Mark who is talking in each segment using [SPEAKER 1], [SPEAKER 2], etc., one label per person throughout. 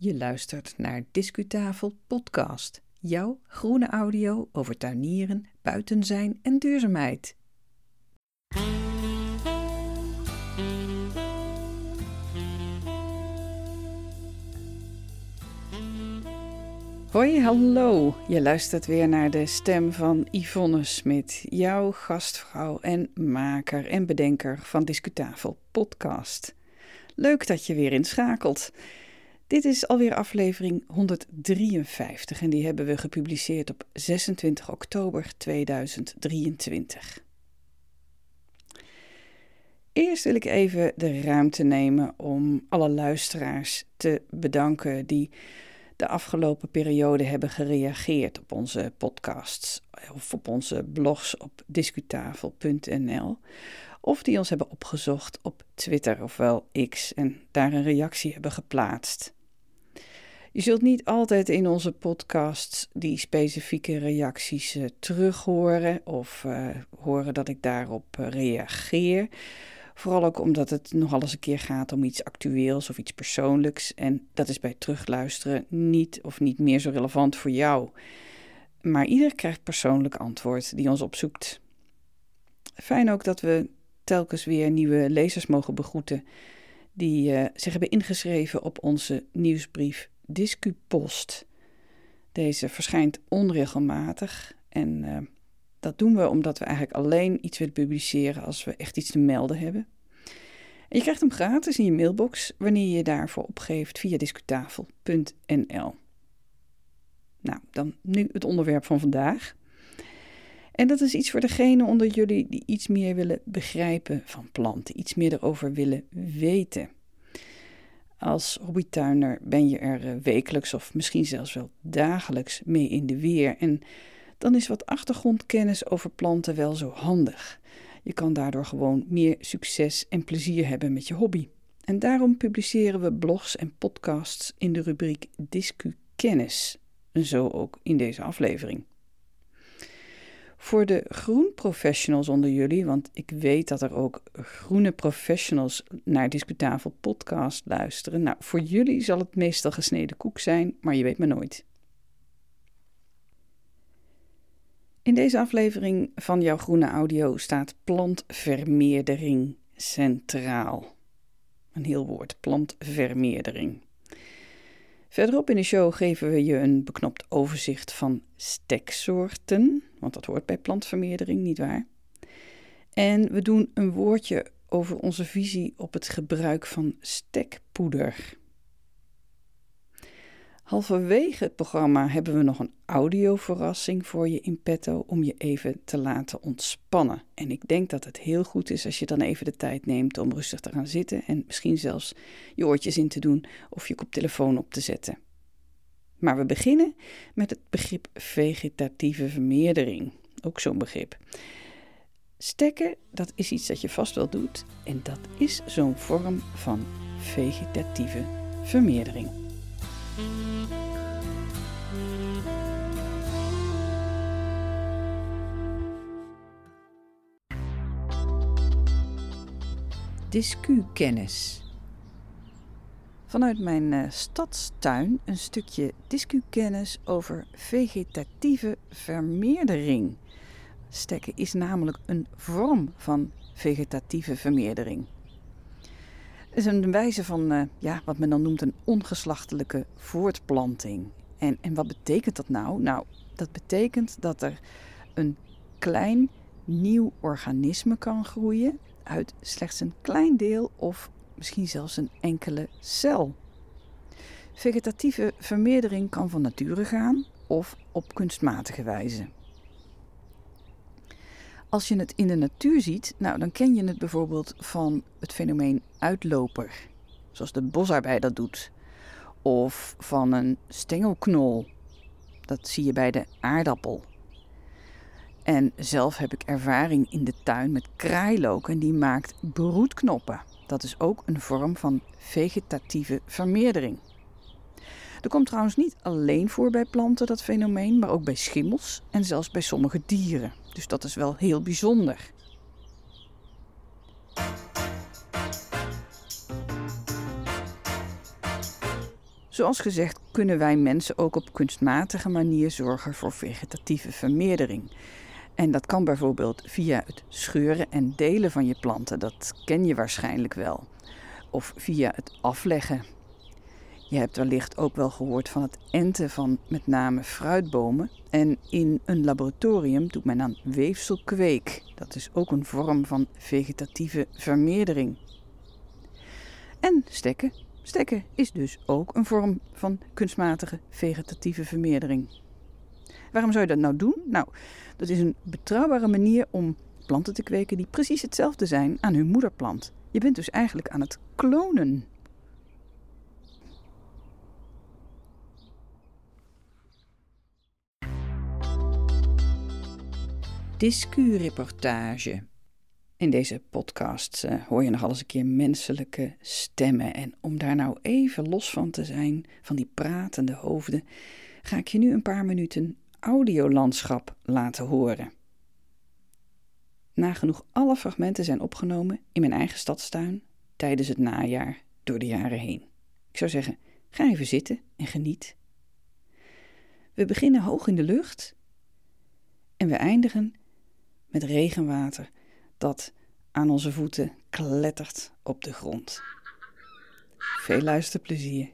[SPEAKER 1] Je luistert naar Discutafel Podcast, jouw groene audio over tuinieren, buiten zijn en duurzaamheid. Hoi, hallo. Je luistert weer naar de stem van Yvonne Smit, jouw gastvrouw en maker en bedenker van Discutafel Podcast. Leuk dat je weer inschakelt. Dit is alweer aflevering 153 en die hebben we gepubliceerd op 26 oktober 2023. Eerst wil ik even de ruimte nemen om alle luisteraars te bedanken die de afgelopen periode hebben gereageerd op onze podcasts of op onze blogs op discutafel.nl of die ons hebben opgezocht op Twitter ofwel X en daar een reactie hebben geplaatst. Je zult niet altijd in onze podcasts die specifieke reacties uh, terug horen of uh, horen dat ik daarop uh, reageer. Vooral ook omdat het nogal eens een keer gaat om iets actueels of iets persoonlijks. En dat is bij terugluisteren niet of niet meer zo relevant voor jou. Maar ieder krijgt persoonlijk antwoord die ons opzoekt. Fijn ook dat we telkens weer nieuwe lezers mogen begroeten die uh, zich hebben ingeschreven op onze nieuwsbrief Discupost. Deze verschijnt onregelmatig en uh, dat doen we omdat we eigenlijk alleen iets willen publiceren als we echt iets te melden hebben. En je krijgt hem gratis in je mailbox wanneer je je daarvoor opgeeft via discutafel.nl. Nou, dan nu het onderwerp van vandaag. En dat is iets voor degenen onder jullie die iets meer willen begrijpen van planten, iets meer erover willen weten. Als hobbytuiner ben je er eh, wekelijks of misschien zelfs wel dagelijks mee in de weer. En dan is wat achtergrondkennis over planten wel zo handig. Je kan daardoor gewoon meer succes en plezier hebben met je hobby. En daarom publiceren we blogs en podcasts in de rubriek Discu Kennis. En zo ook in deze aflevering. Voor de groenprofessionals onder jullie, want ik weet dat er ook groene professionals naar Discutafel podcast luisteren. Nou, voor jullie zal het meestal gesneden koek zijn, maar je weet maar nooit. In deze aflevering van jouw groene audio staat plantvermeerdering centraal. Een heel woord, plantvermeerdering. Verderop in de show geven we je een beknopt overzicht van steksoorten, want dat hoort bij plantvermeerdering, nietwaar? En we doen een woordje over onze visie op het gebruik van stekpoeder. Halverwege het programma hebben we nog een audioverrassing voor je in petto om je even te laten ontspannen. En ik denk dat het heel goed is als je dan even de tijd neemt om rustig te gaan zitten en misschien zelfs je oortjes in te doen of je koptelefoon op te zetten. Maar we beginnen met het begrip vegetatieve vermeerdering. Ook zo'n begrip. Stekken, dat is iets dat je vast wel doet en dat is zo'n vorm van vegetatieve vermeerdering. Discu-kennis. Vanuit mijn uh, stadstuin een stukje discu-kennis over vegetatieve vermeerdering. Stekken is namelijk een vorm van vegetatieve vermeerdering. Het is een wijze van uh, ja, wat men dan noemt een ongeslachtelijke voortplanting. En, en wat betekent dat nou? Nou, dat betekent dat er een klein nieuw organisme kan groeien uit slechts een klein deel of misschien zelfs een enkele cel. Vegetatieve vermeerdering kan van nature gaan of op kunstmatige wijze. Als je het in de natuur ziet, nou, dan ken je het bijvoorbeeld van het fenomeen uitloper, zoals de bosarbei dat doet, of van een stengelknol. Dat zie je bij de aardappel en zelf heb ik ervaring in de tuin met kraailook en die maakt broedknoppen. Dat is ook een vorm van vegetatieve vermeerdering. Er komt trouwens niet alleen voor bij planten dat fenomeen, maar ook bij schimmels en zelfs bij sommige dieren. Dus dat is wel heel bijzonder. Zoals gezegd kunnen wij mensen ook op kunstmatige manier zorgen voor vegetatieve vermeerdering. En dat kan bijvoorbeeld via het scheuren en delen van je planten, dat ken je waarschijnlijk wel. Of via het afleggen. Je hebt wellicht ook wel gehoord van het enten van met name fruitbomen. En in een laboratorium doet men aan weefselkweek. Dat is ook een vorm van vegetatieve vermeerdering. En stekken. Stekken is dus ook een vorm van kunstmatige vegetatieve vermeerdering. Waarom zou je dat nou doen? Nou, dat is een betrouwbare manier om planten te kweken die precies hetzelfde zijn aan hun moederplant. Je bent dus eigenlijk aan het klonen. Discu-reportage. In deze podcast uh, hoor je nog eens een keer menselijke stemmen. En om daar nou even los van te zijn, van die pratende hoofden, ga ik je nu een paar minuten audiolandschap laten horen. Nagenoeg alle fragmenten zijn opgenomen in mijn eigen stadstuin tijdens het najaar door de jaren heen. Ik zou zeggen, ga even zitten en geniet. We beginnen hoog in de lucht en we eindigen met regenwater dat aan onze voeten klettert op de grond. Veel luisterplezier.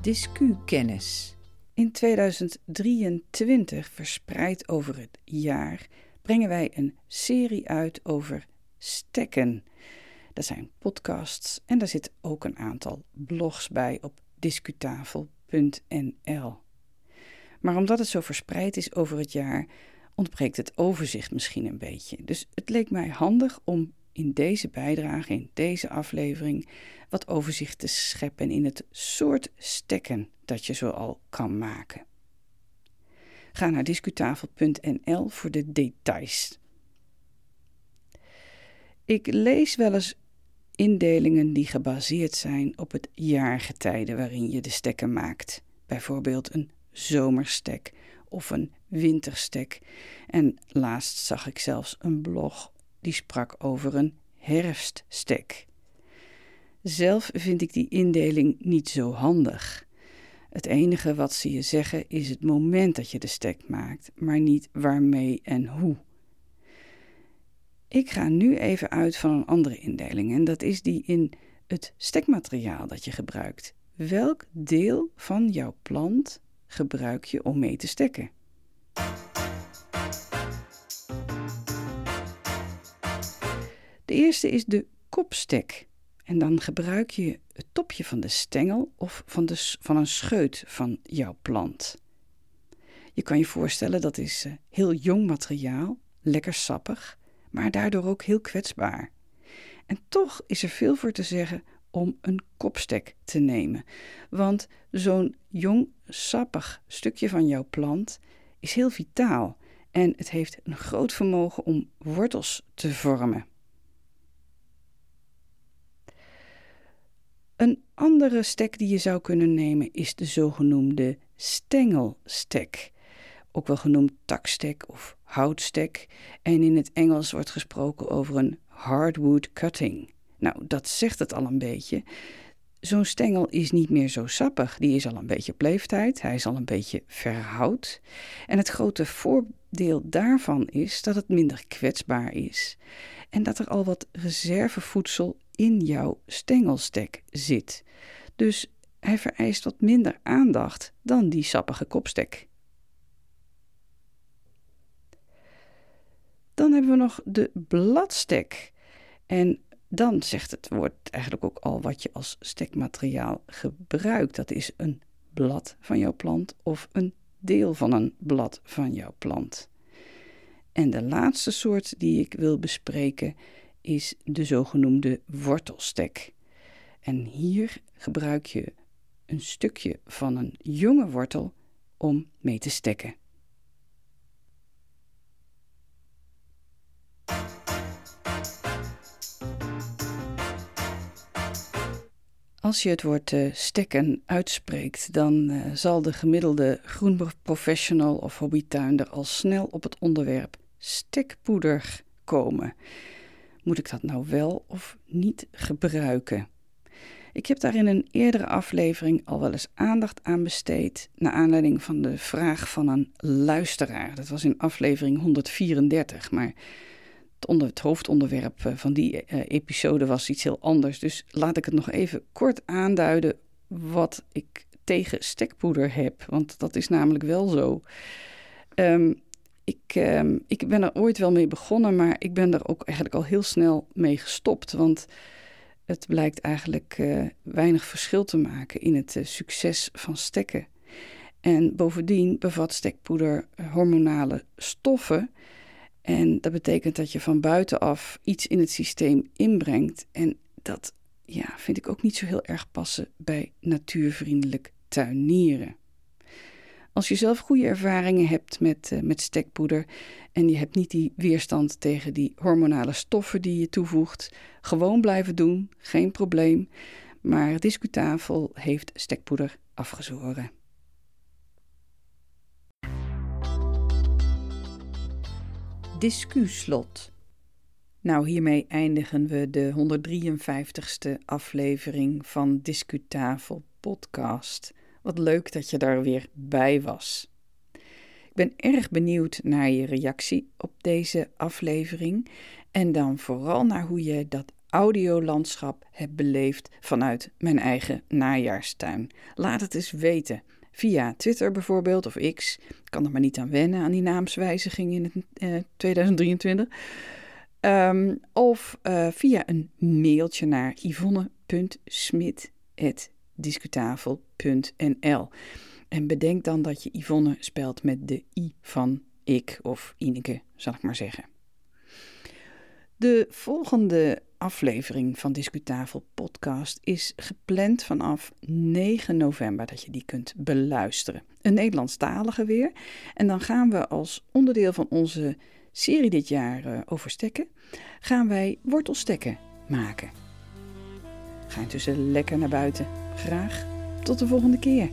[SPEAKER 1] Discu-kennis. In 2023, verspreid over het jaar, brengen wij een serie uit over stekken. Dat zijn podcasts en daar zit ook een aantal blogs bij op discutafel.nl. Maar omdat het zo verspreid is over het jaar, ontbreekt het overzicht misschien een beetje. Dus het leek mij handig om in deze bijdrage, in deze aflevering, wat overzicht te scheppen in het soort stekken dat je zoal kan maken. Ga naar discutafel.nl voor de details. Ik lees wel eens indelingen die gebaseerd zijn op het jaargetijde waarin je de stekken maakt. Bijvoorbeeld een zomerstek of een winterstek. En laatst zag ik zelfs een blog die sprak over een herfststek. Zelf vind ik die indeling niet zo handig. Het enige wat ze je zeggen is het moment dat je de stek maakt, maar niet waarmee en hoe. Ik ga nu even uit van een andere indeling en dat is die in het stekmateriaal dat je gebruikt. Welk deel van jouw plant gebruik je om mee te stekken? De eerste is de kopstek. En dan gebruik je het topje van de stengel of van, de, van een scheut van jouw plant. Je kan je voorstellen dat is eh, heel jong materiaal, lekker sappig, maar daardoor ook heel kwetsbaar. En toch is er veel voor te zeggen om een kopstek te nemen. Want zo'n jong, sappig stukje van jouw plant is heel vitaal en het heeft een groot vermogen om wortels te vormen. Een andere stek die je zou kunnen nemen is de zogenoemde stengelstek, ook wel genoemd takstek of houtstek. En in het Engels wordt gesproken over een hardwood cutting. Nou, dat zegt het al een beetje. Zo'n stengel is niet meer zo sappig. Die is al een beetje op leeftijd. Hij is al een beetje verhoud. En het grote voordeel daarvan is dat het minder kwetsbaar is. En dat er al wat reservevoedsel in jouw stengelstek zit. Dus hij vereist wat minder aandacht dan die sappige kopstek. Dan hebben we nog de bladstek. En dan zegt het woord eigenlijk ook al wat je als stekmateriaal gebruikt. Dat is een blad van jouw plant of een deel van een blad van jouw plant. En de laatste soort die ik wil bespreken is de zogenoemde wortelstek. En hier gebruik je een stukje van een jonge wortel om mee te stekken. Als je het woord uh, stekken uitspreekt, dan uh, zal de gemiddelde groenprofessional of hobbytuinder al snel op het onderwerp stekpoeder komen. Moet ik dat nou wel of niet gebruiken? Ik heb daar in een eerdere aflevering al wel eens aandacht aan besteed, naar aanleiding van de vraag van een luisteraar. Dat was in aflevering 134, maar het, onder, het hoofdonderwerp eh, van die uh, episode was iets heel anders. Dus laat ik het nog even kort aanduiden wat ik tegen stekpoeder heb, want dat is namelijk wel zo. Um, ik, uh, ik ben er ooit wel mee begonnen, maar ik ben er ook eigenlijk al heel snel mee gestopt. Want het blijkt eigenlijk uh, weinig verschil te maken in het uh, succes van stekken. En bovendien bevat stekpoeder hormonale stoffen. En dat betekent dat je van buitenaf iets in het systeem inbrengt. En dat ja, vind ik ook niet zo heel erg passen bij natuurvriendelijk tuinieren. Als je zelf goede ervaringen hebt met, uh, met stekpoeder en je hebt niet die weerstand tegen die hormonale stoffen die je toevoegt, gewoon blijven doen, geen probleem. Maar Discutafel heeft stekpoeder afgezworen. Discuslot. Nou, hiermee eindigen we de 153ste aflevering van Discutafel podcast. Wat leuk dat je daar weer bij was. Ik ben erg benieuwd naar je reactie op deze aflevering en dan vooral naar hoe je dat audiolandschap hebt beleefd vanuit mijn eigen najaarstuin. Laat het eens weten. Via Twitter bijvoorbeeld of X. Ik kan er maar niet aan wennen aan die naamswijziging in het, eh, 2023. Um, of uh, via een mailtje naar yvonne.smit.nl discutafel.nl. En bedenk dan dat je Yvonne spelt met de I van ik of Ineke, zal ik maar zeggen. De volgende aflevering van Discutafel podcast is gepland vanaf 9 november dat je die kunt beluisteren. Een Nederlandstalige weer. En dan gaan we als onderdeel van onze serie dit jaar uh, over stekken, gaan wij wortelstekken maken. Ga intussen lekker naar buiten. Graag tot de volgende keer.